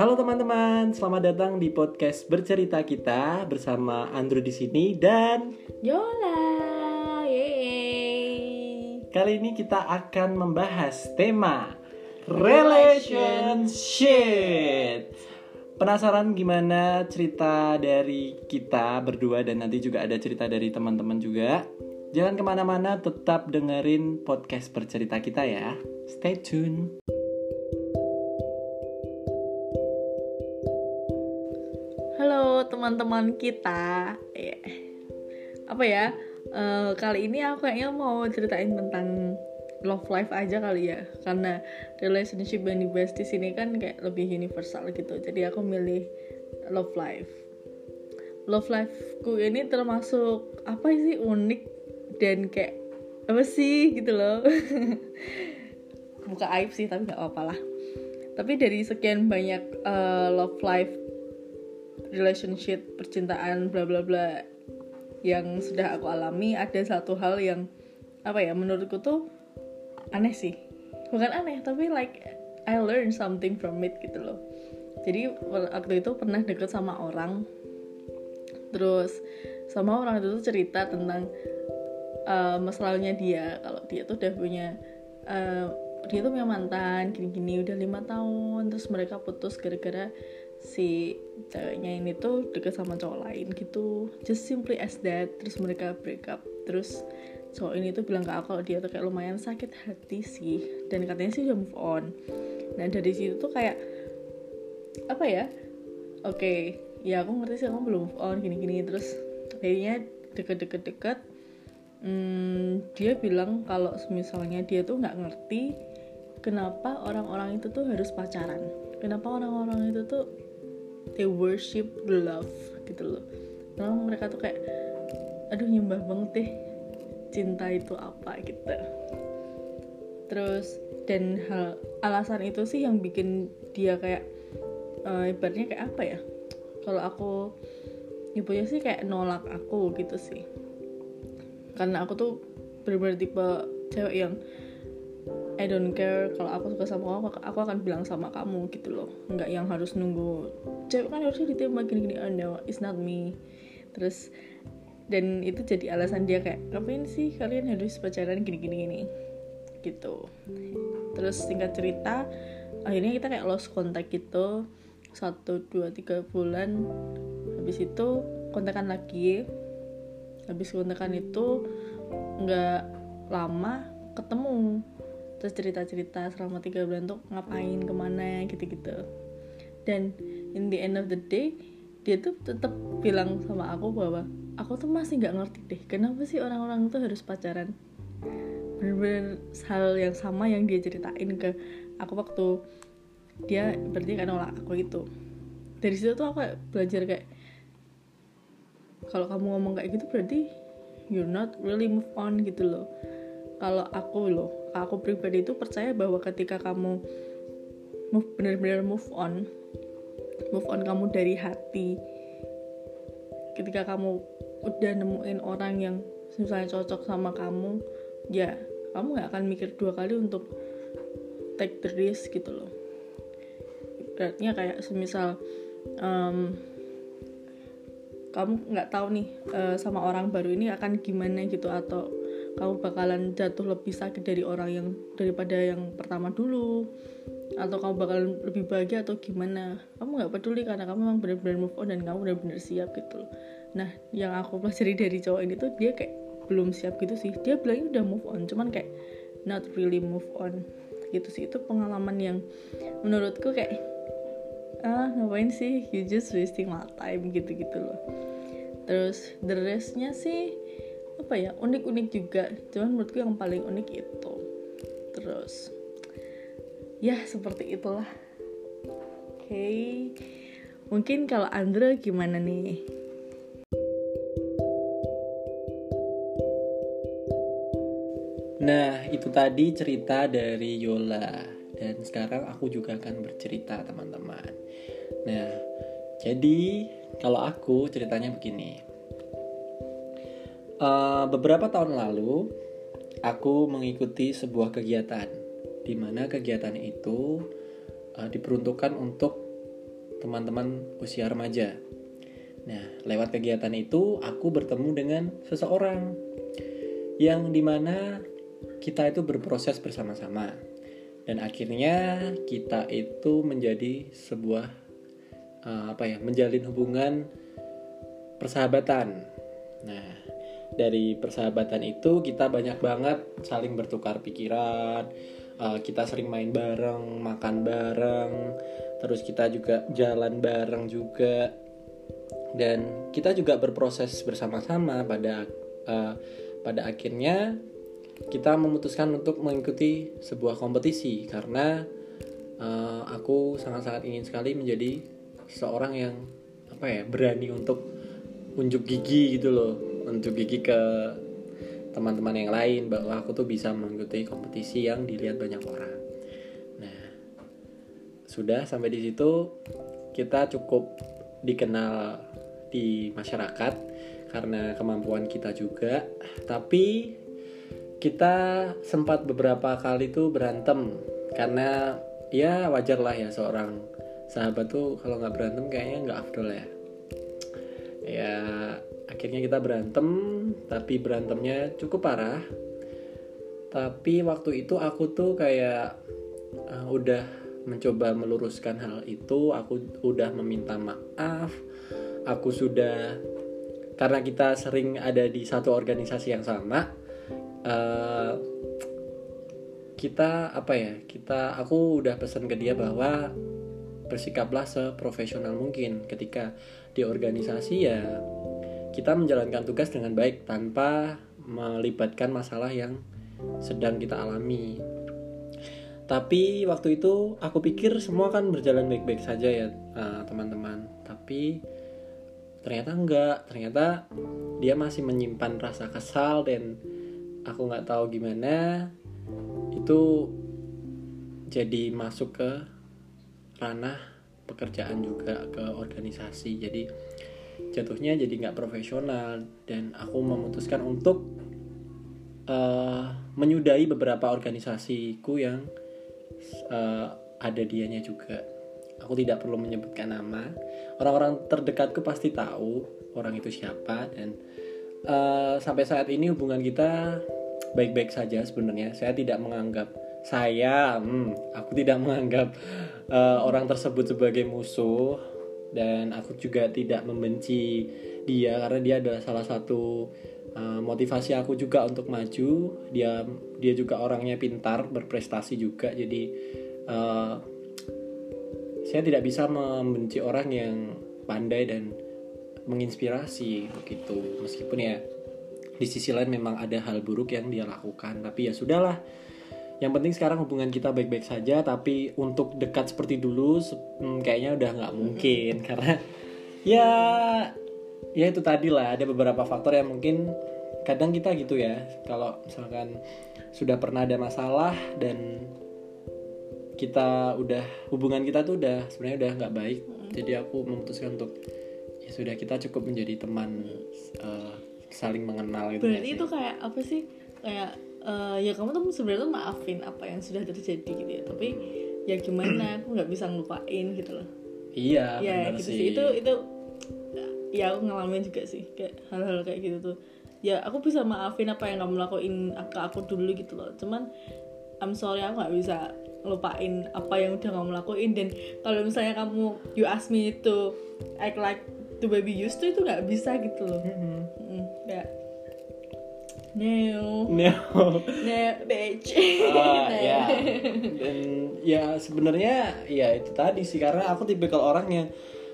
Halo teman-teman, selamat datang di podcast bercerita kita bersama Andrew di sini dan Yola, yeay. kali ini kita akan membahas tema relationship. Penasaran gimana cerita dari kita berdua dan nanti juga ada cerita dari teman-teman juga? Jangan ke mana-mana, tetap dengerin podcast bercerita kita ya. Stay tune. Teman-teman kita. Ya. Apa ya? eh, kali ini aku kayaknya mau ceritain tentang love life aja kali ya. Karena relationship yang dibahas di sini kan kayak lebih universal gitu. Jadi aku milih love life. Love life-ku ini termasuk apa sih unik dan kayak apa sih gitu loh. Buka aib sih tapi nggak apa-apa lah. Tapi dari sekian banyak eh, love life relationship, percintaan, bla bla bla yang sudah aku alami, ada satu hal yang apa ya menurutku tuh aneh sih. Bukan aneh, tapi like I learn something from it gitu loh. Jadi waktu itu pernah deket sama orang, terus sama orang itu tuh cerita tentang uh, masalahnya dia kalau dia tuh udah punya uh, dia tuh punya mantan gini-gini udah lima tahun terus mereka putus gara-gara si ceweknya ini tuh deket sama cowok lain gitu. Just simply as that. Terus mereka break up. Terus cowok ini tuh bilang ke aku dia tuh kayak lumayan sakit hati sih. Dan katanya sih udah move on. Nah dari situ tuh kayak apa ya? Oke ya aku ngerti sih kamu belum move on gini-gini. Terus akhirnya deket-deket-deket hmm, dia bilang kalau misalnya dia tuh nggak ngerti kenapa orang-orang itu tuh harus pacaran. Kenapa orang-orang itu tuh they worship love gitu loh. Kenapa mereka tuh kayak aduh nyembah banget deh cinta itu apa gitu. Terus dan hal alasan itu sih yang bikin dia kayak uh, ibaratnya kayak apa ya? Kalau aku ibunya sih kayak nolak aku gitu sih. Karena aku tuh bener-bener tipe cewek yang I don't care kalau aku suka sama kamu aku akan bilang sama kamu gitu loh. Nggak yang harus nunggu. Cewek kan harusnya ditembak gini-gini oh no it's not me. Terus dan itu jadi alasan dia kayak ngapain sih kalian harus pacaran gini-gini gini? Gitu. Terus singkat cerita akhirnya kita kayak lost contact gitu. Satu dua tiga bulan. Habis itu kontekan lagi. Habis kontekan itu nggak lama ketemu terus cerita-cerita selama tiga bulan tuh ngapain ke mana gitu-gitu. Dan in the end of the day dia tuh tetap bilang sama aku bahwa aku tuh masih nggak ngerti deh kenapa sih orang-orang tuh harus pacaran? Bener-bener hal yang sama yang dia ceritain ke aku waktu dia berarti kan nolak aku itu. Dari situ tuh aku belajar kayak kalau kamu ngomong kayak gitu berarti you're not really move on gitu loh. Kalau aku loh aku pribadi itu percaya bahwa ketika kamu move benar-benar move on move on kamu dari hati ketika kamu udah nemuin orang yang misalnya cocok sama kamu ya kamu nggak akan mikir dua kali untuk take the risk gitu loh. Berarti kayak semisal um, kamu nggak tahu nih uh, sama orang baru ini akan gimana gitu atau kamu bakalan jatuh lebih sakit dari orang yang daripada yang pertama dulu? Atau kamu bakalan lebih bahagia atau gimana? Kamu nggak peduli karena kamu memang benar-benar move on dan kamu benar-benar siap gitu loh. Nah yang aku pelajari dari cowok ini tuh dia kayak belum siap gitu sih. Dia bilangnya udah move on cuman kayak not really move on gitu sih. Itu pengalaman yang menurutku kayak ah ngapain sih? You just wasting my time gitu gitu loh. Terus the restnya sih apa ya unik-unik juga cuman menurutku yang paling unik itu terus ya seperti itulah oke okay. mungkin kalau Andra gimana nih Nah, itu tadi cerita dari Yola. Dan sekarang aku juga akan bercerita, teman-teman. Nah, jadi kalau aku ceritanya begini. Uh, beberapa tahun lalu, aku mengikuti sebuah kegiatan, di mana kegiatan itu uh, diperuntukkan untuk teman-teman usia remaja. Nah, lewat kegiatan itu aku bertemu dengan seseorang yang di mana kita itu berproses bersama-sama dan akhirnya kita itu menjadi sebuah uh, apa ya menjalin hubungan persahabatan. Nah, dari persahabatan itu kita banyak banget saling bertukar pikiran, uh, kita sering main bareng, makan bareng, terus kita juga jalan bareng juga. Dan kita juga berproses bersama-sama pada uh, pada akhirnya kita memutuskan untuk mengikuti sebuah kompetisi. Karena uh, aku sangat-sangat ingin sekali menjadi seorang yang apa ya berani untuk unjuk gigi gitu loh unjuk gigi ke teman-teman yang lain bahwa aku tuh bisa mengikuti kompetisi yang dilihat banyak orang. Nah, sudah sampai di situ kita cukup dikenal di masyarakat karena kemampuan kita juga, tapi kita sempat beberapa kali tuh berantem karena ya wajar lah ya seorang sahabat tuh kalau nggak berantem kayaknya nggak afdol ya ya akhirnya kita berantem tapi berantemnya cukup parah. Tapi waktu itu aku tuh kayak uh, udah mencoba meluruskan hal itu aku udah meminta maaf. Aku sudah karena kita sering ada di satu organisasi yang sama uh, kita apa ya kita aku udah pesan ke dia bahwa bersikaplah seprofesional mungkin ketika di organisasi ya kita menjalankan tugas dengan baik tanpa melibatkan masalah yang sedang kita alami. Tapi waktu itu aku pikir semua kan berjalan baik-baik saja ya eh, teman-teman. Tapi ternyata enggak. Ternyata dia masih menyimpan rasa kesal dan aku nggak tahu gimana. Itu jadi masuk ke ranah pekerjaan juga ke organisasi. Jadi jatuhnya jadi nggak profesional. Dan aku memutuskan untuk uh, menyudahi beberapa organisasiku yang uh, ada dianya juga. Aku tidak perlu menyebutkan nama. Orang-orang terdekatku pasti tahu orang itu siapa. Dan uh, sampai saat ini hubungan kita baik-baik saja sebenarnya. Saya tidak menganggap saya, hmm, aku tidak menganggap uh, orang tersebut sebagai musuh dan aku juga tidak membenci dia karena dia adalah salah satu uh, motivasi aku juga untuk maju. Dia dia juga orangnya pintar, berprestasi juga. Jadi uh, saya tidak bisa membenci orang yang pandai dan menginspirasi begitu meskipun ya di sisi lain memang ada hal buruk yang dia lakukan tapi ya sudahlah yang penting sekarang hubungan kita baik-baik saja tapi untuk dekat seperti dulu hmm, kayaknya udah nggak mungkin. Karena ya ya itu tadi lah ada beberapa faktor yang mungkin kadang kita gitu ya. Kalau misalkan sudah pernah ada masalah dan kita udah hubungan kita tuh udah sebenarnya udah nggak baik jadi aku memutuskan untuk ya sudah kita cukup menjadi teman uh, saling mengenal gitu berarti itu kayak apa sih? Kayak uh, ya kamu tuh sebenarnya tuh maafin apa yang sudah terjadi gitu ya. Tapi ya gimana aku nggak bisa ngelupain gitu loh. Iya ya gitu sih. sih. Itu itu ya aku ngalamin juga sih kayak hal-hal kayak gitu tuh. Ya aku bisa maafin apa yang kamu lakuin ke aku dulu gitu loh. Cuman I'm sorry aku nggak bisa lupain apa yang udah kamu lakuin. Dan kalau misalnya kamu you ask me to act like to baby used to itu nggak bisa gitu loh. Mm -hmm. mm, kayak no no no bitch. Uh, ya. Dan ya sebenarnya ya itu tadi sih. Karena aku tipikal orang yang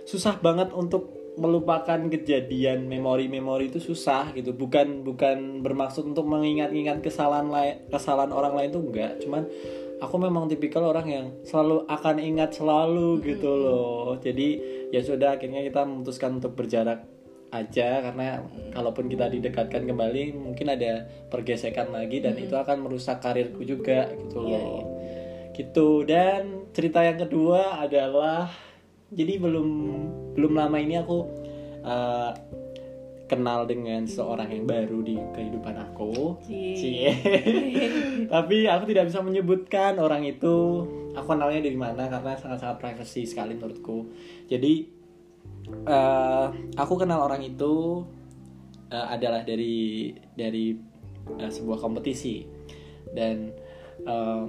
susah banget untuk melupakan kejadian memori-memori itu susah gitu. Bukan bukan bermaksud untuk mengingat-ingat kesalahan kesalahan orang lain tuh enggak. Cuman aku memang tipikal orang yang selalu akan ingat selalu gitu loh. Jadi ya sudah akhirnya kita memutuskan untuk berjarak aja karena kalaupun kita didekatkan kembali mungkin ada pergesekan lagi dan itu akan merusak karirku juga gitu iya, loh yeah, gitu dan cerita yang kedua adalah jadi belum belum lama ini aku uh, kenal dengan seorang yang baru di kehidupan aku. Cie. Tapi aku tidak bisa menyebutkan orang itu aku kenalnya dari mana karena sangat-sangat privacy sekali menurutku. Jadi eh, aku kenal orang itu eh, adalah dari dari eh, sebuah kompetisi dan eh,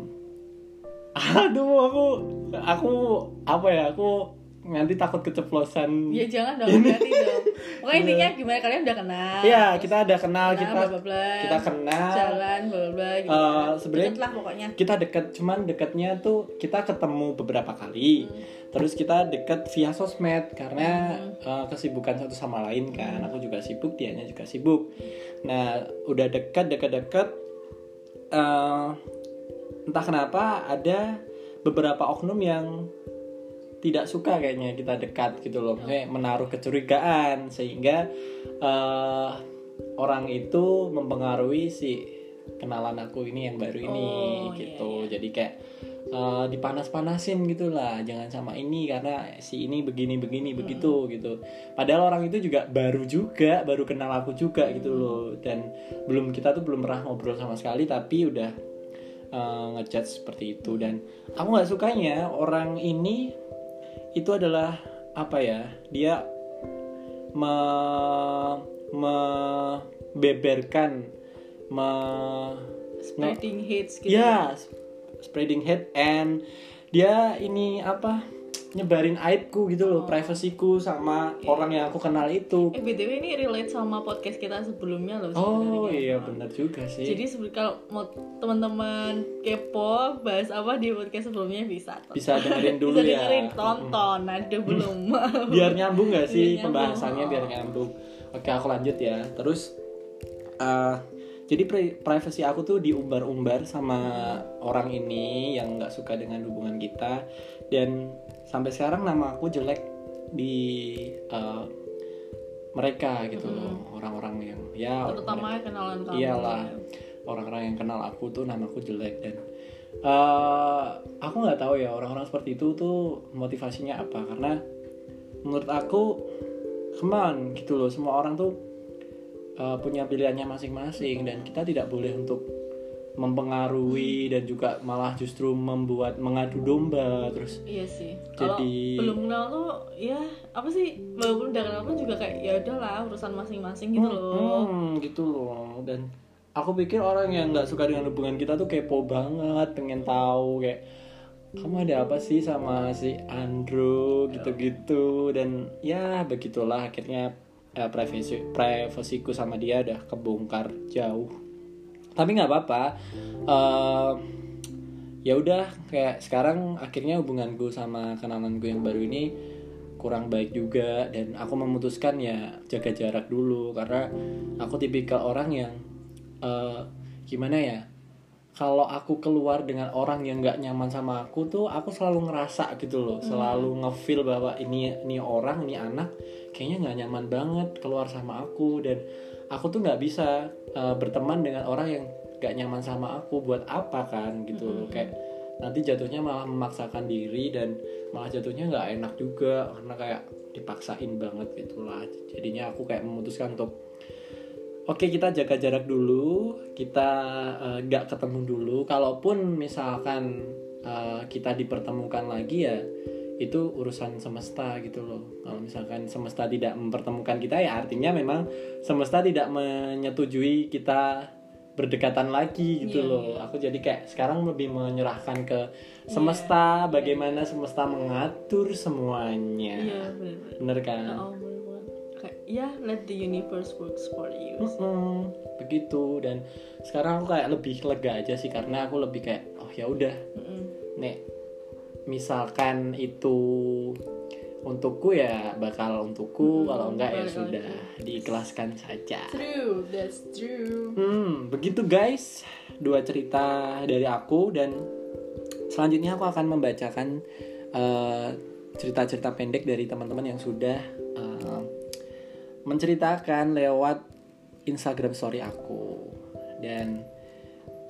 aduh aku aku apa ya aku nanti takut keceplosan Ya jangan dong, berarti dong. Pokoknya intinya gimana kalian udah kenal. Iya, kita ada kenal, kenal, kita bla, bla, kita kenal. jalan bla bla bla gitu. Eh, kan. sebenarnya- Deket lah pokoknya. Kita deket, cuman deketnya tuh kita ketemu beberapa kali. Hmm. Terus kita deket via sosmed karena Hmm. eh, kesibukan satu sama lain kan. Aku juga sibuk, dianya juga sibuk. Nah, udah dekat, dekat-dekat. eh, entah kenapa ada beberapa oknum yang tidak suka kayaknya kita dekat gitu loh, Maksudnya menaruh kecurigaan sehingga eh, orang itu mempengaruhi si kenalan aku ini yang baru ini Oh, gitu. iya, Jadi kayak eh, dipanas-panasin gitulah, jangan sama ini karena si ini begini begini begitu gitu. Padahal orang itu juga baru juga, baru kenal aku juga gitu loh. Dan belum kita tuh belum pernah ngobrol sama sekali tapi udah eh, ngechat seperti itu. Dan aku nggak sukanya orang ini itu adalah apa ya dia me membeberkan me Spreading hates gitu. ya spreading hate and dia ini apa nyebarin aibku gitu loh privasiku sama orang yang aku kenal itu. Eh btw ini relate sama podcast kita sebelumnya loh. oh iya benar juga sih. Jadi kalau mau teman-teman kepo bahas apa di podcast sebelumnya bisa. bisa dengerin dulu bisa ya. dengerin, tonton, ada belum? biar nyambung gak sih Biar nyambung. pembahasannya biar nyambung. Oke aku lanjut ya. Terus eh, jadi pri- privasi aku tuh diumbar-umbar sama orang ini yang nggak suka dengan hubungan kita. Dan sampai sekarang nama aku jelek di eh, mereka gitu loh orang-orang yang ya Terutama kenalan kamu. iyalah orang-orang yang kenal aku tuh namaku jelek dan eh, aku nggak tahu ya orang-orang seperti itu tuh motivasinya apa karena menurut aku on gitu loh semua orang tuh eh, punya pilihannya masing-masing dan kita tidak boleh untuk mempengaruhi dan juga malah justru membuat mengadu domba terus Iya sih. Kalau Jadi- belum kenal tuh ya apa sih walaupun udah kenal pun juga kayak ya udahlah urusan masing-masing gitu loh. Hmm, gitu loh. Dan aku pikir orang yang nggak suka dengan hubungan kita tuh kepo banget, pengen tahu kayak kamu ada apa sih sama si Andrew gitu-gitu dan ya begitulah akhirnya eh, privasi privasiku sama dia udah kebongkar jauh. Tapi nggak apa-apa. Eh, ya udah kayak sekarang akhirnya hubunganku sama kenalan gue yang baru ini kurang baik juga dan aku memutuskan ya jaga jarak dulu karena aku tipikal orang yang eh, gimana ya kalau aku keluar dengan orang yang nggak nyaman sama aku tuh aku selalu ngerasa gitu loh selalu ngefeel bahwa ini ini orang ini anak kayaknya nggak nyaman banget keluar sama aku dan aku tuh nggak bisa eh, berteman dengan orang yang nggak nyaman sama aku. Buat apa kan gitu loh. Kayak nanti jatuhnya malah memaksakan diri dan malah jatuhnya nggak enak juga. Karena kayak dipaksain banget gitulah jadinya aku kayak memutuskan untuk Oke kita jaga jarak dulu, kita eh, nggak ketemu dulu. Kalaupun misalkan eh, kita dipertemukan lagi ya itu urusan semesta gitu loh. Kalau misalkan semesta tidak mempertemukan kita ya artinya memang semesta tidak menyetujui kita berdekatan lagi gitu Iya, loh. Aku jadi kayak sekarang lebih menyerahkan ke semesta, bagaimana semesta mengatur semuanya. Iya benar. Bener kan? Oh, bener. Kayak ya let the universe works for you. Mm-mm, begitu dan sekarang aku kayak lebih lega aja sih karena aku lebih kayak oh ya udah Mm-mm. nek misalkan itu untukku ya bakal untukku kalau enggak ya sudah diikhlaskan saja. True, that's true. hmm begitu guys dua cerita dari aku dan selanjutnya aku akan membacakan eh, cerita-cerita pendek dari teman-teman yang sudah eh, menceritakan lewat Instagram story aku. Dan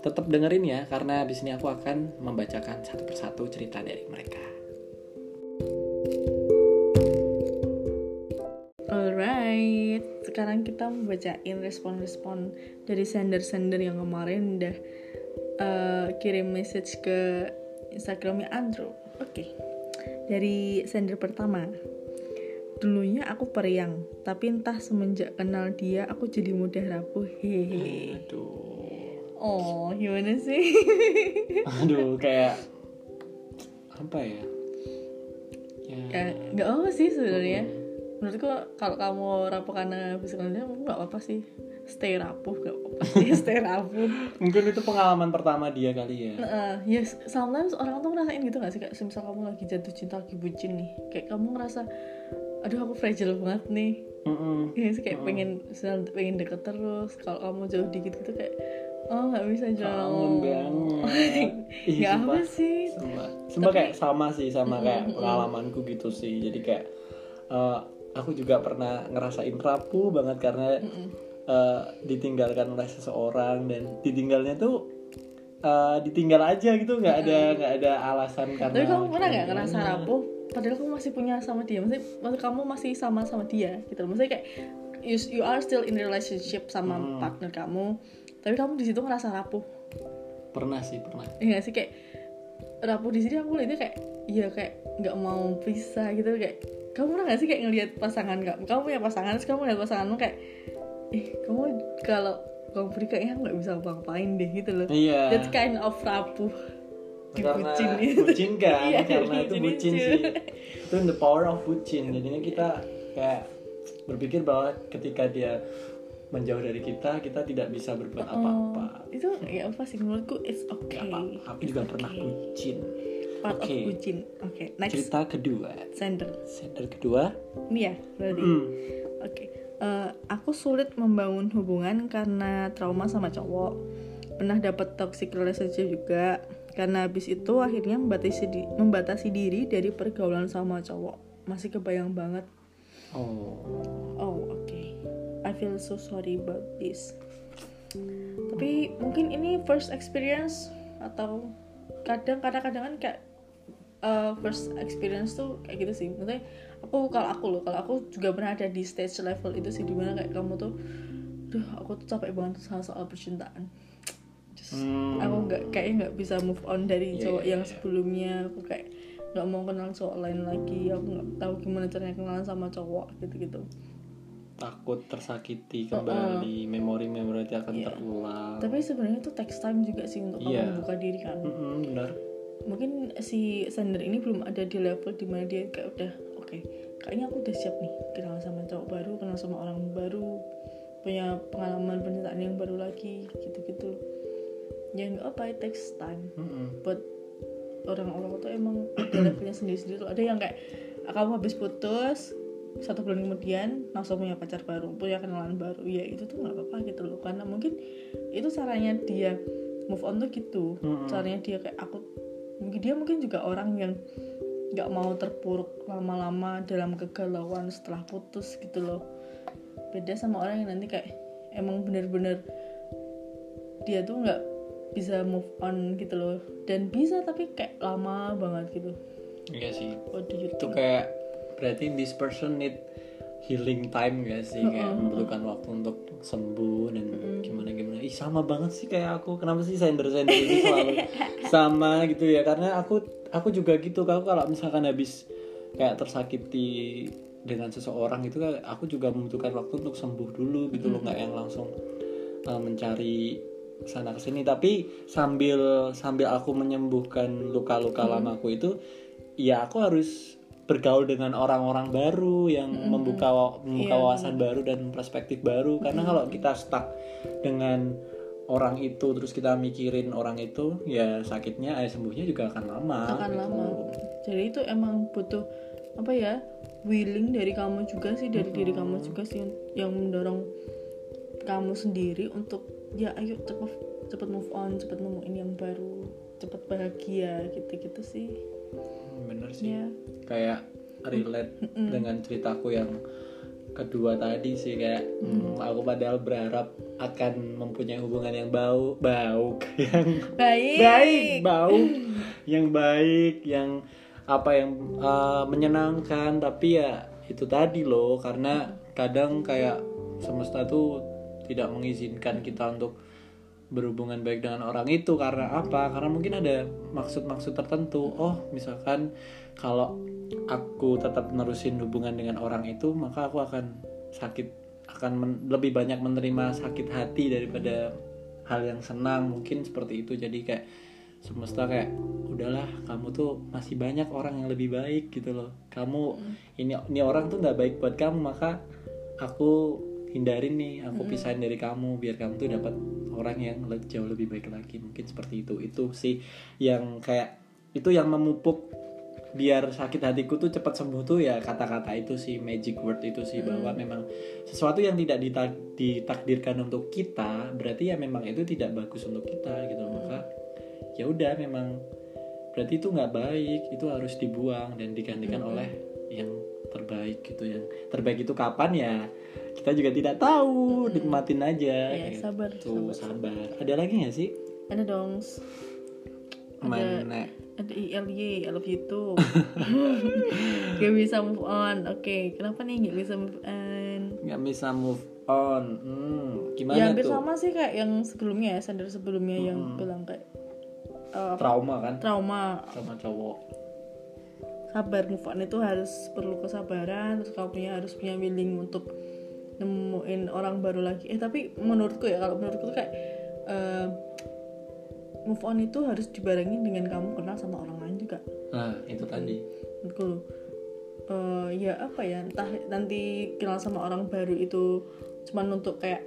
tetap dengerin ya karena di sini aku akan membacakan satu persatu cerita dari mereka. Alright, sekarang kita mau bacain respon-respon dari sender-sender yang kemarin udah uh, kirim message ke Instagramnya Andrew. Oke, dari sender pertama. Dulunya aku periang, tapi entah semenjak kenal dia aku jadi mudah rapuh. Hehe. Aduh. Oh, gimana sih? Aduh, kayak apa ya? ya nggak apa sih sebenarnya. Menurutku kalau kamu rapuh karena dia nggak apa-apa sih. Stay rapuh nggak apa-apa sih, stay rapuh. Mungkin itu pengalaman pertama dia kali ya. Nah, ya sometimes orang tuh ngerasain gitu gak sih kayak misal kamu lagi jatuh cinta lagi bucin nih kayak kamu ngerasa aduh aku fragile banget nih Mm-mm. ya sih kayak pengen sel- pengen deket terus kalau kamu jauh dikit gitu kayak oh nggak bisa Kangen jauh. banget. Sumpah. apa sih. Sumpah, Sumpah kayak sama sih sama kayak pengalamanku gitu sih. Jadi kayak eh, aku juga pernah ngerasain rapuh banget karena eh, ditinggalkan oleh seseorang dan ditinggalnya tuh eh, ditinggal aja gitu. Nggak ada nggak ada alasan karena. tapi kamu pernah nggak ngerasa rapuh? Padahal kamu masih punya sama dia. Maksudnya, maksud kamu masih sama sama dia gitu maksudnya kayak you, you are still in relationship sama partner kamu tapi kamu di situ ngerasa rapuh? Pernah sih pernah. Iya sih? Kayak rapuh di sini aku lihatnya kayak iya kayak nggak mau pisah gitu. Kayak kamu pernah gak sih kayak ngelihat pasangan kamu kamu punya pasangan terus kamu lihat pasanganmu kayak ih kamu kalau kamu pergi kayaknya nggak bisa ngapain deh gitu loh. Iya. that's kind of rapuh. Karena dibucin gitu. bucin kan? Iya, karena itu bucin cuy. sih. Itu the power of bucin. Jadinya kita kayak berpikir bahwa ketika dia menjauh dari kita kita tidak bisa berbuat apa-apa Oh, itu ya apa sih menurutku it's okay apa-apa. aku juga pernah bucin part Oke. of bucin oke next cerita kedua sender sender kedua ini ya berarti hmm, Oke, eh, aku sulit membangun hubungan karena trauma sama cowok. Pernah dapat toxic relationship juga. Karena habis itu akhirnya membatasi di- membatasi diri dari pergaulan sama cowok. Masih kebayang banget. oh Oh, oke. I feel so sorry about this. Tapi mungkin ini first experience atau kadang kadang-kadang kan kayak uh, first experience tuh kayak gitu sih. Maksudnya aku kalau aku loh, kalau aku juga pernah ada di stage level itu sih di mana kayak kamu tuh, duh aku tuh capek banget soal soal percintaan. Just, Hmm. Aku nggak kayaknya nggak bisa move on dari Iya, cowok iya, yang iya. sebelumnya. Aku kayak nggak mau kenal cowok lain lagi. Aku nggak tahu gimana caranya kenalan sama cowok gitu-gitu. Takut tersakiti kembali memori-memori itu akan Iya. terulang Tapi sebenarnya itu text time juga sih untuk kamu membuka diri kan. Mm-mm, benar Mungkin si sender ini belum ada di level di mana dia kayak udah oke, kayaknya aku udah siap nih kenal sama cowok baru, kenal sama orang baru, punya pengalaman percintaan yang baru lagi gitu-gitu. Ya nggak apa, it takes time. Mm-mm. Buat orang-orang tuh emang ada levelnya sendiri-sendiri tuh. Ada yang kayak "Ah, kamu habis putus satu bulan kemudian langsung punya pacar baru, punya kenalan baru. Ya itu tuh nggak apa-apa gitu loh. Karena mungkin itu caranya dia move on tuh gitu. Mm-mm. Caranya dia kayak aku mungkin dia mungkin juga orang yang nggak mau terpuruk lama-lama dalam kegalauan setelah putus gitu loh. Beda sama orang yang nanti kayak emang bener-bener dia tuh nggak bisa move on gitu loh dan bisa tapi kayak lama banget gitu iya sih what do you itu think kayak berarti this person need healing time gak sih? Kayak membutuhkan waktu untuk sembuh dan gimana gimana. Ih sama banget sih kayak aku. Kenapa sih sender sender ini selalu sama gitu ya? Karena aku aku juga gitu kalau kalau misalkan habis kayak tersakiti dengan seseorang itu kan aku juga membutuhkan waktu untuk sembuh dulu gitu loh. Nggak yang langsung uh, mencari sana ke sini tapi sambil sambil aku menyembuhkan luka-luka lamaku itu ya aku harus bergaul dengan orang-orang baru yang membuka wa- membuka Iya, wawasan baru dan perspektif baru. Karena kalau kita stuck dengan orang itu terus kita mikirin orang itu ya sakitnya eh sembuhnya juga akan lama akan gitu. lama. Jadi itu emang butuh apa ya willing dari kamu juga sih dari diri kamu juga sih yang mendorong kamu sendiri untuk ya ayo cepet cepet move on cepet nemuin yang baru cepet bahagia gitu-gitu sih. Hmm, bener sih. Ya kayak relate dengan ceritaku yang kedua tadi sih kayak hmm, aku padahal berharap akan mempunyai hubungan yang bau bau yang baik. baik bau yang baik yang apa yang uh, menyenangkan. Tapi ya itu tadi loh karena kadang kayak semesta tuh tidak mengizinkan kita untuk berhubungan baik dengan orang itu. Karena apa? Karena mungkin ada maksud-maksud tertentu. Oh misalkan kalau aku tetap nerusin hubungan dengan orang itu maka aku akan sakit akan men- lebih banyak menerima sakit hati daripada hal yang senang mungkin seperti itu. Jadi kayak semesta kayak udahlah kamu tuh masih banyak orang yang lebih baik gitu loh. Kamu ini ini orang tuh nggak baik buat kamu maka aku hindarin nih aku pisahin dari kamu biar kamu tuh dapat orang yang jauh lebih baik lagi. Mungkin seperti itu. Itu sih yang kayak itu yang memupuk biar sakit hatiku tuh cepat sembuh tuh ya kata-kata itu sih magic word itu sih bahwa memang sesuatu yang tidak dita- ditakdirkan untuk kita berarti ya memang itu tidak bagus untuk kita gitu. Maka ya udah memang berarti itu nggak baik itu harus dibuang dan digantikan oleh yang terbaik gitu. Yang terbaik itu kapan ya kita juga tidak tahu nikmatin aja Ya, sabar, gitu. sabar. Ada lagi nggak sih? Ada dong mana? ada ILY I love you too. Gak bisa move on. Oke kenapa nih gak bisa move on? Nggak bisa move on. Hmm, gimana ya hampir tuh? sama sih kayak yang sebelumnya ya sender sebelumnya yang bilang kayak apa, trauma kan? Trauma. Trauma cowok. Sabar move on itu harus perlu kesabaran terus kamu punya harus punya willing untuk nemuin orang baru lagi. Eh tapi menurutku ya kalau menurutku tuh kayak eh, move on itu harus dibarengin dengan kamu kenal sama orang lain juga. Nah itu tadi. Menurutku eh, ya apa ya entah nanti kenal sama orang baru itu cuman untuk kayak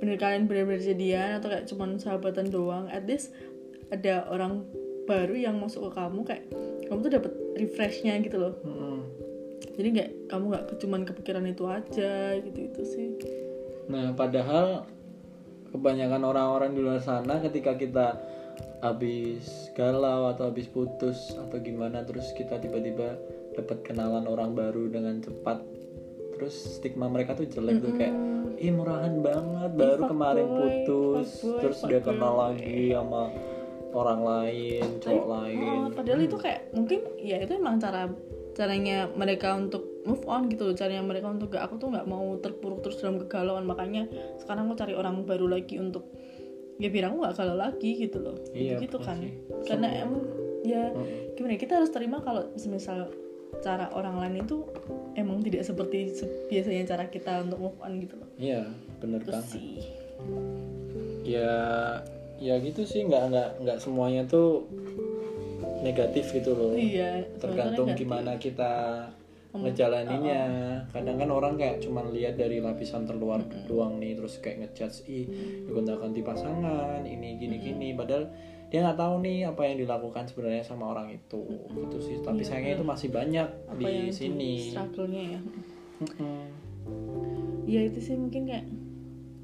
bener kalian bener-bener jadian atau kayak cuman sahabatan doang at least ada orang baru yang masuk ke kamu kayak kamu tuh dapat refreshnya gitu loh. Mm-mm. jadi nggak kamu nggak cuman kepikiran itu aja gitu itu sih. Nah, padahal kebanyakan orang-orang di luar sana ketika kita habis galau atau habis putus atau gimana terus kita tiba-tiba dapat kenalan orang baru dengan cepat. Terus stigma mereka tuh jelek tuh kayak ih murahan banget baru kemarin putus. fuckboy, terus dia kenal lagi sama orang lain cowok lain. Oh, padahal itu kayak mungkin ya itu emang cara caranya mereka untuk move on gitu loh caranya mereka untuk gak aku tuh nggak mau terpuruk terus dalam kegalauan. Makanya sekarang aku cari orang baru lagi untuk ya aku nggak galau lagi gitu loh. Iya, gitu kan. sih. karena emang ya Mm-mm. gimana ya, kita harus terima kalau misal cara orang lain itu emang tidak seperti se- biasanya cara kita untuk move on gitu loh. Iya bener terus banget. sih. Ya ya gitu sih nggak nggak nggak semuanya tuh negatif gitu loh. Iya tergantung gimana kita ngejalaninnya. Kadang kan orang kayak cuman lihat dari lapisan terluar doang nih terus kayak ngejudge ih gonta ganti pasangan ini gini gini. Padahal dia nggak tahu nih apa yang dilakukan sebenarnya sama orang itu gitu sih. Tapi sayangnya itu masih banyak apa di yang sini. struggle-nya ya? Ya itu sih mungkin kayak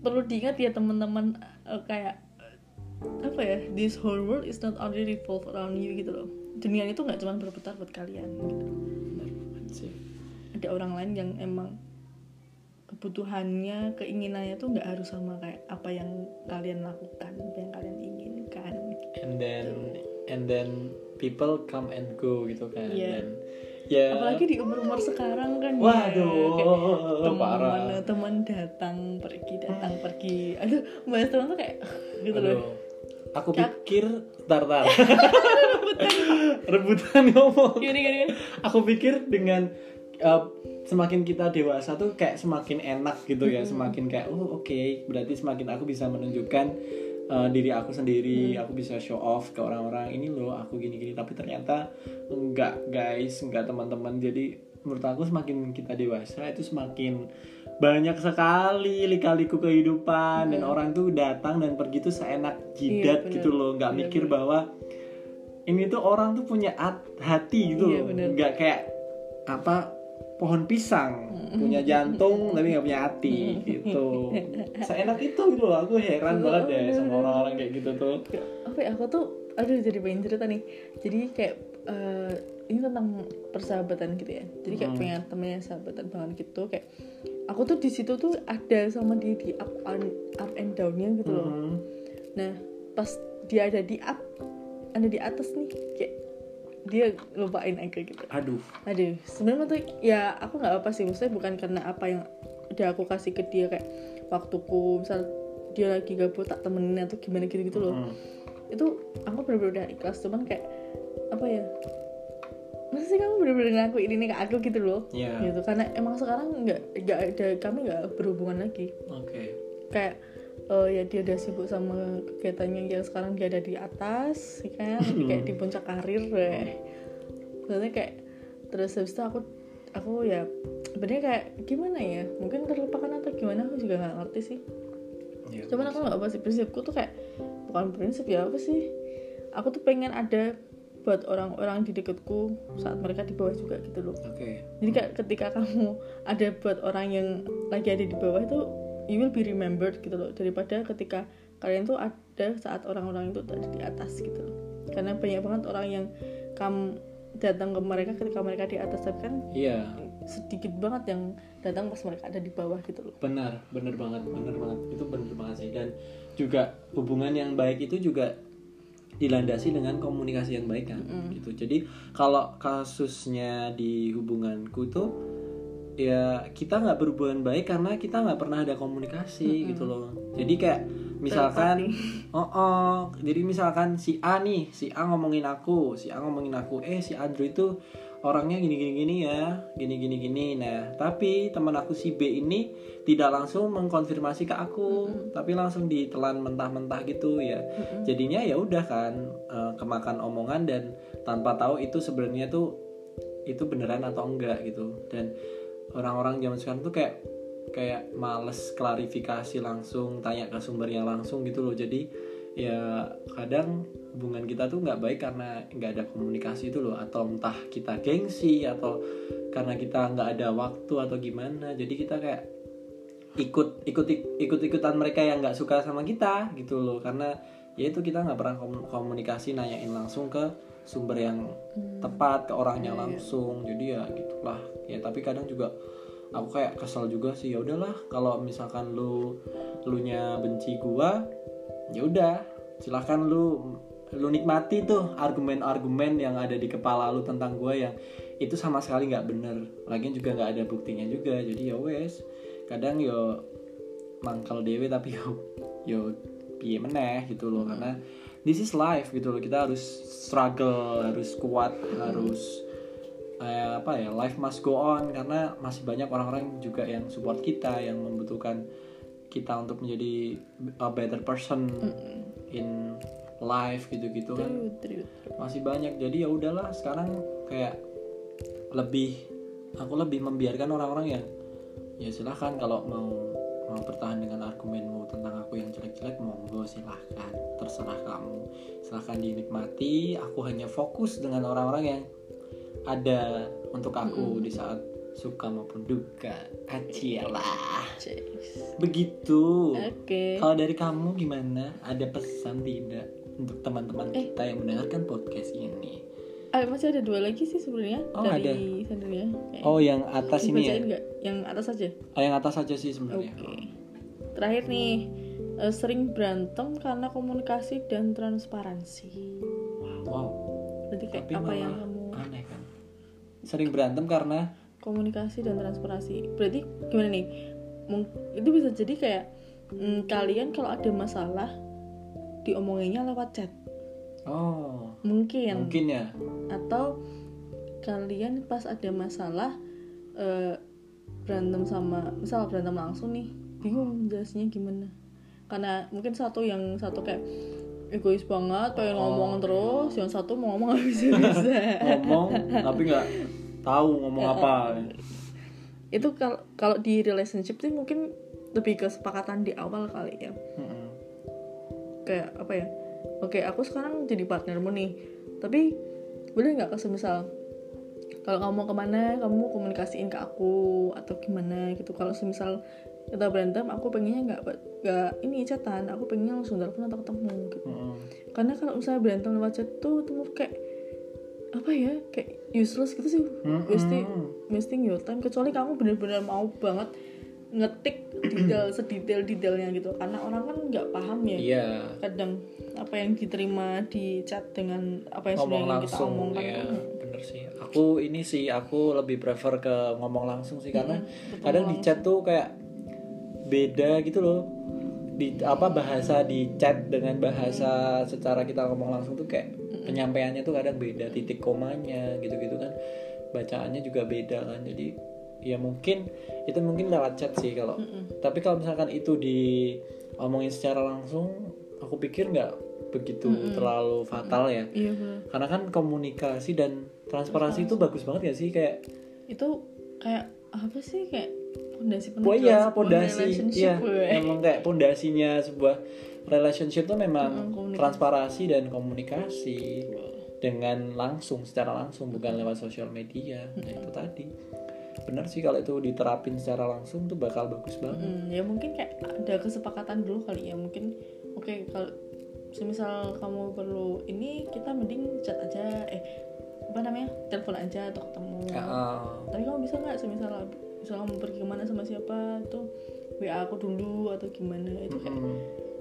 perlu diingat ya teman-teman eh, kayak eh, apa ya this whole world is not only revolve around you gitu loh. Dunia itu nggak cuma berputar buat kalian gitu sih. Ada orang lain yang emang kebutuhannya keinginannya tuh nggak harus sama kayak apa yang kalian lakukan apa yang kalian inginkan. And then and then people come and go gitu kan. Iya. dan ya. Apalagi di umur umur sekarang kan ya, Waduh, kayak teman teman datang pergi datang pergi. Aduh bahas teman tuh kayak gitu loh Aku pikir tar tar rebutan. Ngomong. Gini gini gini. aku pikir dengan uh, semakin kita dewasa tuh kayak semakin enak gitu ya. Semakin kayak oh oke. Berarti semakin aku bisa menunjukkan uh, diri aku sendiri. Aku bisa show off ke orang-orang. Ini loh aku gini-gini. Tapi ternyata enggak guys. Enggak teman-teman. Jadi menurut aku semakin kita dewasa itu semakin banyak sekali lika-liku kehidupan dan orang tuh datang dan pergi tuh seenak jidat bener. gitu loh. Nggak mikir bahwa ini tuh orang tuh punya at- hati gitu Iya, loh. bener. nggak kayak apa pohon pisang. Punya jantung tapi nggak punya hati gitu. Seenak itu gitu loh. Aku heran banget deh sama orang-orang kayak gitu tuh. Apa ya aku tuh aduh jadi pengen cerita nih. Jadi kayak eh, ini tentang persahabatan gitu ya. Jadi kayak punya temennya sahabatan banget gitu. Kayak aku tuh di situ tuh ada sama dia di up and up and downnya gitu loh Hmm. nah pas dia ada di up ada di atas nih kayak dia lupain aku gitu aduh aduh sebenarnya tuh ya aku nggak apa sih maksudnya bukan karena apa yang udah aku kasih ke dia kayak waktuku misal dia lagi gabut tak temenin atau gimana gitu gitu loh Mm. itu aku bener-bener udah ikhlas cuman kayak apa ya masa sih kamu bener-bener ngelakuin ini ke aku gitu loh. Iya. gitu karena emang sekarang nggak nggak ada kami nggak berhubungan lagi. Oke. kayak eh, ya dia udah sibuk sama kegiatannya yang sekarang dia ada di atas ya kan? Kayak di puncak karir deh Maksudnya kayak terus habis itu aku aku ya sebenarnya kayak gimana ya? Mungkin terlupakan atau gimana aku juga nggak ngerti sih. Iya. cuman aku nggak apa sih prinsipku tuh kayak bukan prinsip ya apa sih? Aku tuh pengen ada buat orang-orang di dekatku saat mereka di bawah juga gitu loh Oke. jadi kayak ketika kamu ada buat orang yang lagi ada di bawah itu you will be remembered gitu loh daripada ketika kalian tuh ada saat orang-orang itu ada di atas gitu loh karena banyak banget orang yang kamu datang ke mereka ketika mereka di atas tapi kan Iya. sedikit banget yang datang pas mereka ada di bawah gitu loh Benar, benar banget, benar banget. Itu benar banget sih. Dan juga hubungan yang baik itu juga dilandasi dengan komunikasi yang baik kan, gitu. Jadi kalau kasusnya di hubunganku itu ya kita nggak berhubungan baik karena kita nggak pernah ada komunikasi gitu loh. Jadi kayak misalkan, oh, oh, jadi misalkan si A nih, si A ngomongin aku, si A ngomongin aku, eh si Andrew itu orangnya gini gini gini ya gini gini gini. Nah tapi teman aku si B ini tidak langsung mengkonfirmasi ke aku tapi langsung ditelan mentah-mentah gitu ya. Jadinya ya udah kan eh, kemakan omongan dan tanpa tahu itu sebenarnya tuh itu beneran atau enggak gitu. Dan orang-orang zaman sekarang tuh kayak kayak males klarifikasi langsung tanya ke sumbernya langsung gitu loh. Jadi ya kadang hubungan kita tuh nggak baik karena nggak ada komunikasi itu loh. Atau entah kita gengsi atau karena kita nggak ada waktu atau gimana. Jadi kita kayak ikut ikut ikut ikutan mereka yang nggak suka sama kita gitu loh. Karena ya itu kita nggak pernah kom- komunikasi nanyain langsung ke sumber yang tepat ke orangnya langsung. Jadi ya gitulah. Ya tapi kadang juga aku kayak kesel juga sih. Ya udahlah kalau misalkan lu lu nya benci gua ya udah silahkan lu lu nikmati tuh argumen-argumen yang ada di kepala lu tentang gua yang itu sama sekali nggak bener. Lagian juga nggak ada buktinya juga jadi ya wes. Kadang yo mangkal dewe tapi yo yo piye meneh gitu loh karena this is life gitu loh. Kita harus struggle harus kuat harus eh, apa ya life must go on. Karena masih banyak orang-orang juga yang support kita yang membutuhkan kita untuk menjadi a better person in life gitu-gitu kan. Masih banyak. Jadi ya udahlah sekarang kayak lebih aku lebih membiarkan orang-orang yang ya silahkan kalau mau mau bertahan dengan argumenmu tentang aku yang jelek-jelek monggo silahkan. Terserah kamu. Silahkan dinikmati. Aku hanya fokus dengan orang-orang yang ada untuk aku di saat suka maupun duka acialah Jeez. begitu Oke. kalau dari kamu gimana ada pesan tidak untuk teman-teman Eh. kita yang mendengarkan podcast ini Ah, masih ada dua lagi sih sebenarnya Oh, dari Sandria. Kayak- Oh, yang atas ini ya? Nggak? Yang atas aja. Oh, yang atas aja sih sebenarnya. Oke. Terakhir nih, eh, sering berantem karena komunikasi dan transparansi. Wow. Berarti kayak Tapi apa yang kamu aneh kan? Sering berantem karena komunikasi dan transparansi. Berarti gimana nih? Itu bisa jadi kayak mm, kalian kalau ada masalah diomonginnya lewat chat. oh, Mungkin. mungkin ya. Atau kalian pas ada masalah eh, berantem sama misal berantem langsung nih bingung jelasinnya gimana karena mungkin satu yang satu kayak egois banget pengen Oh, ngomong terus yang satu mau ngomong bisa bisa Ngomong tapi nggak tahu ngomong apa. itu kalau kalau di relationship sih mungkin lebih kesepakatan di awal kali ya Mm-mm. kayak apa ya oke aku sekarang jadi partnermu nih tapi boleh nggak kasih misal kalau kamu mau ke mana kamu komunikasiin ke aku atau gimana gitu kalau semisal kita berantem aku pengennya nggak nggak ini chatan aku pengennya langsung telepon atau ketemu gitu Mm-mm. karena kalau misalnya berantem lewat chat tuh tuh kayak apa ya kayak useless gitu sih. Mm-mm. wasting wasting your time. Kecuali kamu bener-bener mau banget ngetik detail sedetail detailnya gitu. Karena orang kan nggak paham ya. Iya. kadang apa yang diterima di chat dengan apa yang ngomong sebenarnya kita langsung omongkan ya tuh. bener sih. Aku ini sih aku lebih prefer ke ngomong langsung sih karena ketemu kadang di chat tuh kayak beda gitu loh. Di apa bahasa di chat dengan bahasa secara kita ngomong langsung tuh kayak penyampaiannya tuh kadang beda titik komanya gitu-gitu kan. Bacaannya juga beda kan jadi ya mungkin itu mungkin lewat chat sih kalau. Tapi kalau misalkan itu diomongin secara langsung aku pikir nggak begitu terlalu fatal ya. Iya bener. karena kan komunikasi dan transparansi itu bagus banget ya sih? Kayak itu kayak apa sih? Kayak pondasi pondasi relationship, iya gue. memang kayak pondasinya sebuah relationship tuh memang transparansi dan komunikasi dengan langsung secara langsung bukan lewat sosial media. Nah itu tadi. Benar sih kalau itu diterapin secara langsung tuh bakal bagus banget. Hmm, ya mungkin kayak ada kesepakatan dulu kali ya mungkin oke kalau semisal kamu perlu ini kita mending chat aja eh apa namanya telepon aja atau ketemu. Ah, tapi kamu bisa nggak semisal misal kamu pergi ke mana sama siapa itu wa aku dulu atau gimana itu kayak mm,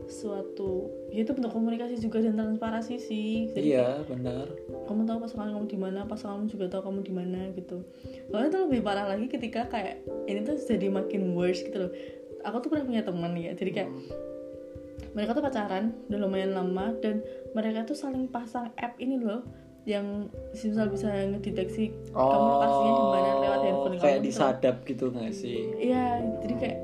suatu ya itu bentuk komunikasi juga dan transparansi sih. Jadi iya benar. Kamu tahu pasangan kamu di mana pasangan kamu juga tahu kamu di mana gitu. Soalnya itu lebih parah lagi ketika kayak ini tuh jadi makin worse gitu loh. Aku tuh pernah punya teman ya jadi kayak mereka tuh pacaran udah lumayan lama dan mereka tuh saling pasang app ini loh yang misal bisa ngedeteksi kamu lokasinya di mana lewat handphone Oh, kayak kamu gitu. disadap gitu nggak sih? Iya jadi kayak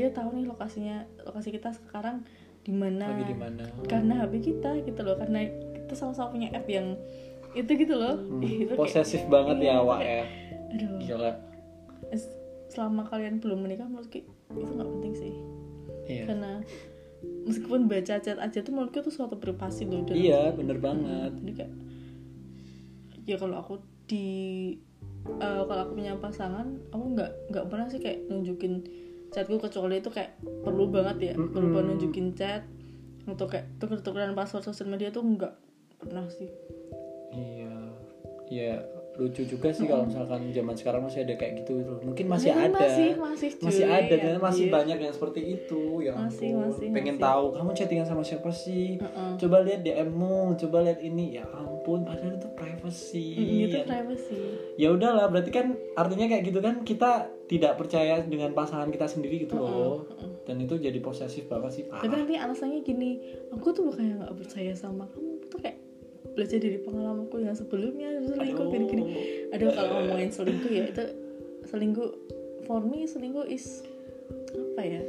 dia tahu nih lokasinya lokasi kita sekarang di mana. Lagi di mana. Karena HP kita gitu loh karena kita sama-sama punya app yang itu gitu loh. Hmm, itu kayak- posesif banget iya, ya awak kayak- ya. aduh. Gila. Selama kalian belum menikah menurutku itu nggak penting sih. Iya. Karena meskipun baca chat aja tuh menurutku itu suatu privasi loh dan iya bener banget. Jadi kayak ya kalau aku di eh, kalau aku punya pasangan aku nggak nggak pernah sih kayak nunjukin chatku kecuali itu kayak perlu banget ya perlu banget nunjukin chat. Atau kayak tuker-tukeran password sosial media tuh nggak pernah sih. Iya, iya lucu juga sih kalau misalkan zaman sekarang masih ada kayak gitu gitu. Mungkin masih Masih- ada, masih- masih, cuy. masih ada dan Anjir. masih banyak yang seperti itu. Ya Masih, ampun. masih, pengen masih. tahu kamu chattingan sama siapa sih? Heeh. Coba lihat DM-mu, coba lihat ini. Ya ampun, padahal itu privacy. Mm, itu Ya- privacy ya udahlah, berarti kan artinya kayak gitu kan kita tidak percaya dengan pasangan kita sendiri gitu loh. Dan itu jadi posesif banget sih tapi parah. nanti alasannya gini aku tuh bukannya nggak percaya sama kamu tuh kayak belajar dari pengalamanku yang sebelumnya selingkuh gini gini aduh. Kalau ngomongin selingkuh ya? Itu selingkuh for me selingkuh is apa ya?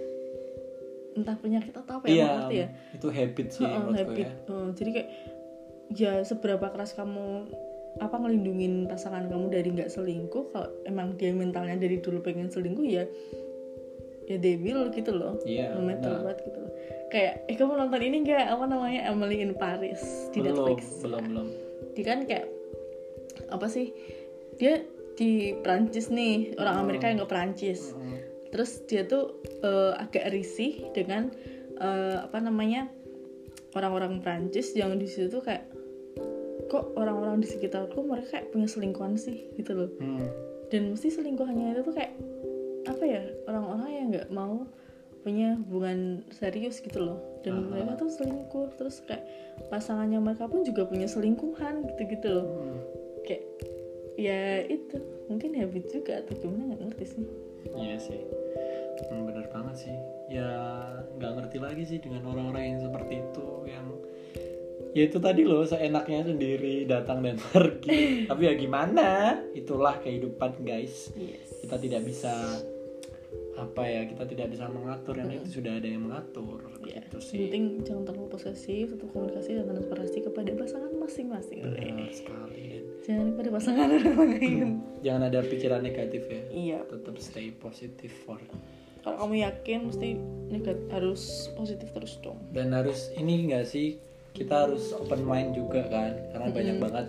Entah penyakit atau apa ya Iya, ngerti ya. itu habit sih Heeh, menurutku habit. ya. Heeh, jadi kayak ya seberapa keras kamu apa ngelindungin pasangan kamu dari nggak selingkuh kalau emang dia mentalnya dari dulu pengen selingkuh ya ya will gitu loh. No matter benar. what gitu loh. Kayak eh kamu nonton ini nggak? Apa namanya? Emily in Paris di belum, Netflix. belum, belum. dia kan kayak apa sih? Dia di Prancis nih. Orang Amerika yang ke Prancis Mm. terus dia tuh eh, agak risih dengan eh, apa namanya? Orang-orang Prancis yang di situ tuh kayak kok orang-orang di sekitarku mereka kayak punya selingkuhan sih gitu loh. Hmm. dan mesti selingkuhannya itu tuh kayak apa ya orang-orang yang nggak mau punya hubungan serius gitu loh dan Aha. mereka tuh selingkuh terus kayak pasangannya mereka pun juga punya selingkuhan gitu-gitu loh Hmm. kayak ya itu mungkin habit juga atau gimana nggak ngerti sih Iya sih, hmm, bener banget sih. Ya nggak ngerti lagi sih dengan orang-orang yang seperti itu yang ya itu tadi loh seenaknya sendiri datang dan pergi. Tapi ya gimana? Itulah kehidupan guys. yes. Kita tidak bisa apa ya kita tidak bisa mengatur. Yang itu sudah ada yang mengatur. Ya gitu sih. penting jangan terlalu posesif tetap komunikasi dan transparansi kepada pasangan masing-masing Benar sekali dan jangan kepada pasangan orang lain. Jangan ada pikiran negatif ya. iya. Tetap stay positive for kalau kamu yakin mesti negatif harus positif terus dong. Dan harus ini enggak sih kita harus open mind juga kan karena banyak banget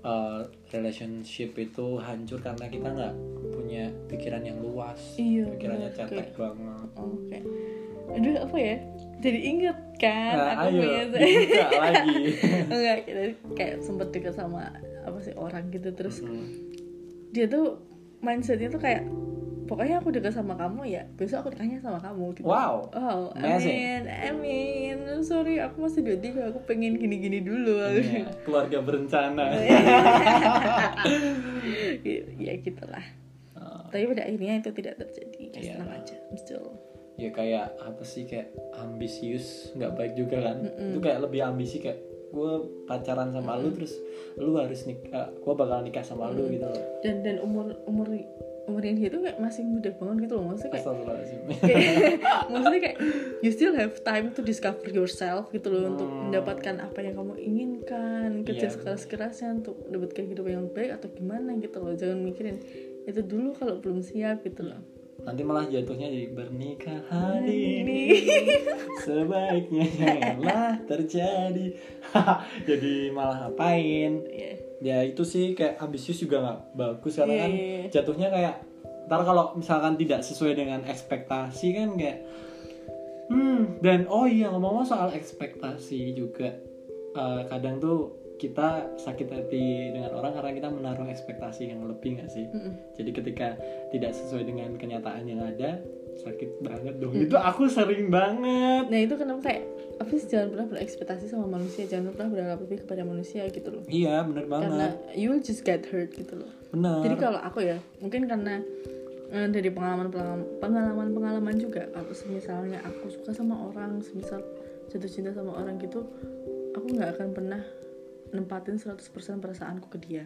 uh, relationship itu hancur karena kita nggak punya pikiran yang luas Iya, pikirannya cetek Kayak- banget. oke. Aduh apa ya? Jadi inget kan nah, aku ayo punya dibuka lagi. Enggak kita kayak sempet deket sama apa sih orang gitu terus Hmm. dia tuh mindsetnya tuh kayak pokoknya aku dekat sama kamu ya besok aku tanya sama kamu gitu. Wow. oh Amazing. amin amin. Sorry aku masih tiga aku pengen gini gini dulu. Iya, keluarga berencana. ya gitulah. Oh, tapi pada akhirnya itu tidak terjadi. Ya Iya. senang aja still ya kayak apa sih kayak ambisius nggak baik juga kan? Itu kayak lebih ambisi kayak gue pacaran sama lu terus lu harus nikah gue bakal nikah sama lu gitu loh. Dan dan umur umur umurnya dia tuh kayak masih muda banget gitu loh. Maksudnya kayak kayak- maksudnya kayak you still have time to discover yourself gitu loh untuk mendapatkan apa yang kamu inginkan kerja Iya, sekeras kerasnya untuk mendapatkan kehidupan yang baik atau gimana gitu loh. Jangan mikirin itu dulu kalau belum siap gitu loh. Nanti malah jatuhnya jadi bernikah hari ini sebaiknya janganlah terjadi. Jadi malah ngapain? Iya. Ya itu sih kayak ambisius juga nggak bagus karena Iya, kan iya, iya. jatuhnya kayak ntar kalau misalkan tidak sesuai dengan ekspektasi kan kayak hmm dan oh iya ngomong-ngomong soal ekspektasi juga eh, kadang tuh kita sakit hati dengan orang karena kita menaruh ekspektasi yang lebih nggak sih Mm-mm. jadi ketika tidak sesuai dengan kenyataan yang ada sakit banget dong. Itu aku sering banget. Nah itu kenapa kayak sih jangan pernah berekspektasi sama manusia jangan pernah berharap lebih kepada manusia gitu loh. Iya bener karena banget. you will just get hurt gitu loh. Bener. Jadi kalau aku ya, mungkin karena eh, dari pengalaman pengalaman pengalaman juga kalau misalnya aku suka sama orang, semisal jatuh cinta sama orang gitu, aku nggak akan pernah nempatin 100% perasaanku ke dia.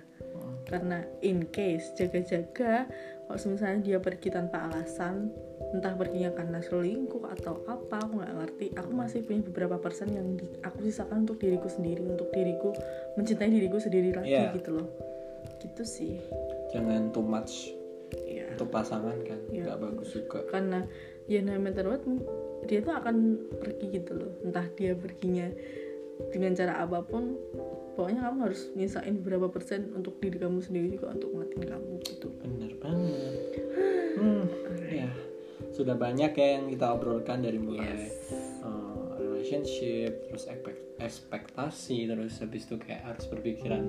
Karena in case jaga-jaga kalau misalnya dia pergi tanpa alasan, entah perginya karena selingkuh atau apa, aku nggak ngerti. Aku masih punya beberapa persen yang di- aku sisakan untuk diriku sendiri, untuk diriku mencintai diriku sendiri lagi Iya. gitu loh. Gitu sih. jangan too much Iya. untuk pasangan kan Iya. nggak bagus juga karena ya matter what dia tuh akan pergi gitu loh entah dia perginya dengan cara apa pun pokoknya kamu harus nyisain beberapa persen untuk diri kamu sendiri juga untuk ngatin kamu gitu bener banget hmm, sudah banyak ya yang kita obrolkan dari mulai uh, relationship terus ekspektasi terus habis itu kayak harus berpikiran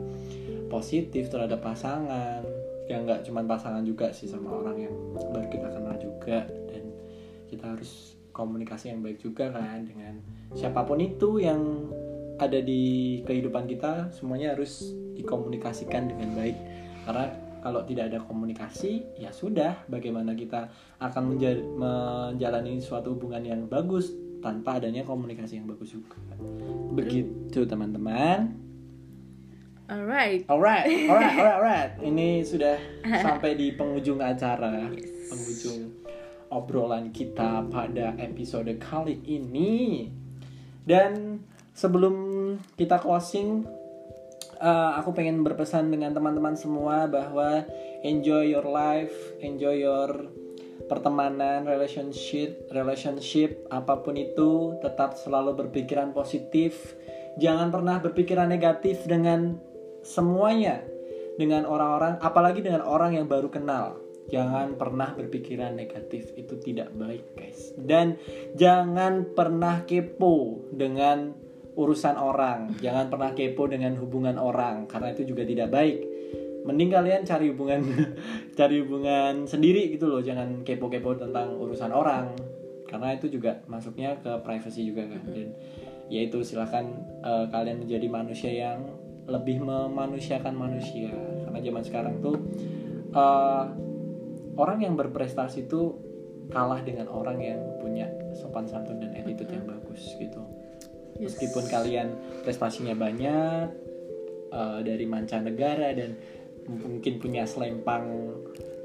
positif terhadap pasangan. Ya nggak cuma pasangan juga sih sama orang yang baru kita kenal juga. Dan kita harus komunikasi yang baik juga kan dengan siapa pun itu yang ada di kehidupan kita. Semuanya harus dikomunikasikan dengan baik. Karena kalau tidak ada komunikasi ya sudah. Bagaimana kita akan menja- menjalani suatu hubungan yang bagus tanpa adanya komunikasi yang bagus juga. Begitu teman-teman. Alright. Alright alright alright alright. Ini sudah sampai di penghujung acara penghujung obrolan kita pada episode kali ini. Dan sebelum kita closing eh, aku pengen berpesan dengan teman-teman semua bahwa enjoy your life enjoy your pertemanan relationship relationship apa pun itu tetap selalu berpikiran positif. Jangan pernah berpikiran negatif dengan semuanya dengan orang-orang apalagi dengan orang yang baru kenal. Jangan pernah berpikiran negatif itu tidak baik guys. Dan jangan pernah kepo dengan urusan orang. Jangan pernah kepo dengan hubungan orang karena itu juga tidak baik. Mending kalian cari hubungan cari hubungan sendiri gitu loh. Jangan kepo-kepo tentang urusan orang karena itu juga masuknya ke privacy juga kan. Dan ya itu silahkan eh, kalian menjadi manusia yang lebih memanusiakan manusia. Karena zaman sekarang tuh eh, orang yang berprestasi itu kalah dengan orang yang punya sopan santun dan attitude yang bagus gitu Yes. meskipun kalian prestasinya banyak eh, dari mancanegara dan mungkin punya selempang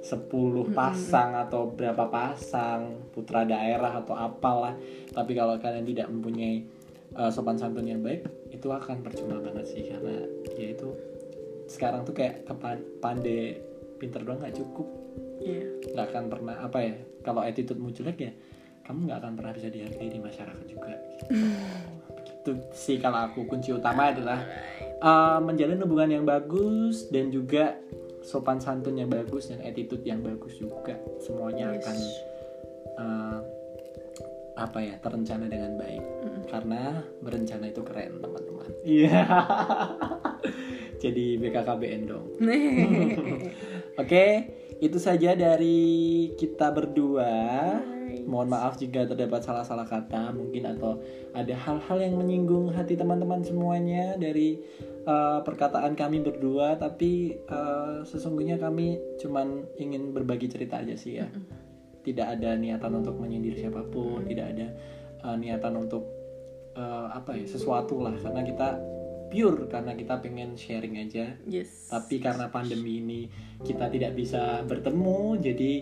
10 pasang atau berapa pasang putra daerah atau apalah tapi kalau kalian tidak mempunyai eh, sopan santun yang baik itu akan percuma banget sih karena ya itu sekarang tuh kayak pandai pinter doang nggak cukup Iya. nggak akan pernah apa ya kalau attitude-mu jelek ya kamu nggak akan pernah bisa dihargai di masyarakat juga gitu. begitu sih kalau aku kunci utama adalah uh, menjalin hubungan yang bagus dan juga sopan santun yang bagus dan attitude yang bagus juga. Semuanya Yes. akan uh, apa ya terencana dengan baik. Karena berencana itu keren teman-teman. Iya. Jadi BKKBN dong. Oke, itu saja dari kita berdua. Mohon maaf jika terdapat salah-salah kata mungkin atau ada hal-hal yang menyinggung hati teman-teman semuanya dari uh, perkataan kami berdua. Tapi uh, sesungguhnya kami cuman ingin berbagi cerita aja sih ya. Tidak ada niatan untuk menyindir siapa pun, tidak ada uh, niatan untuk uh, apa ya sesuatu lah karena kita pure karena kita pengen sharing aja Yes. tapi karena pandemi ini kita tidak bisa bertemu jadi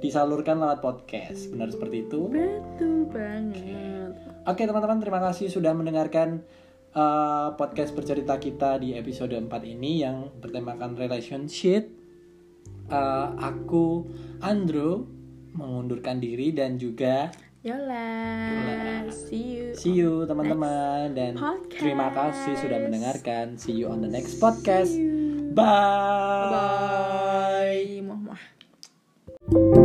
disalurkan lewat podcast benar seperti itu Betul banget. oke teman-teman terima kasih sudah mendengarkan uh, podcast bercerita kita di episode 4 ini yang bertemakan relationship Uh, aku Andrew mengundurkan diri dan juga Yola. Yola. See you. see you teman-teman dan podcast. terima kasih sudah mendengarkan see you on the next podcast bye Bye. Muah muah.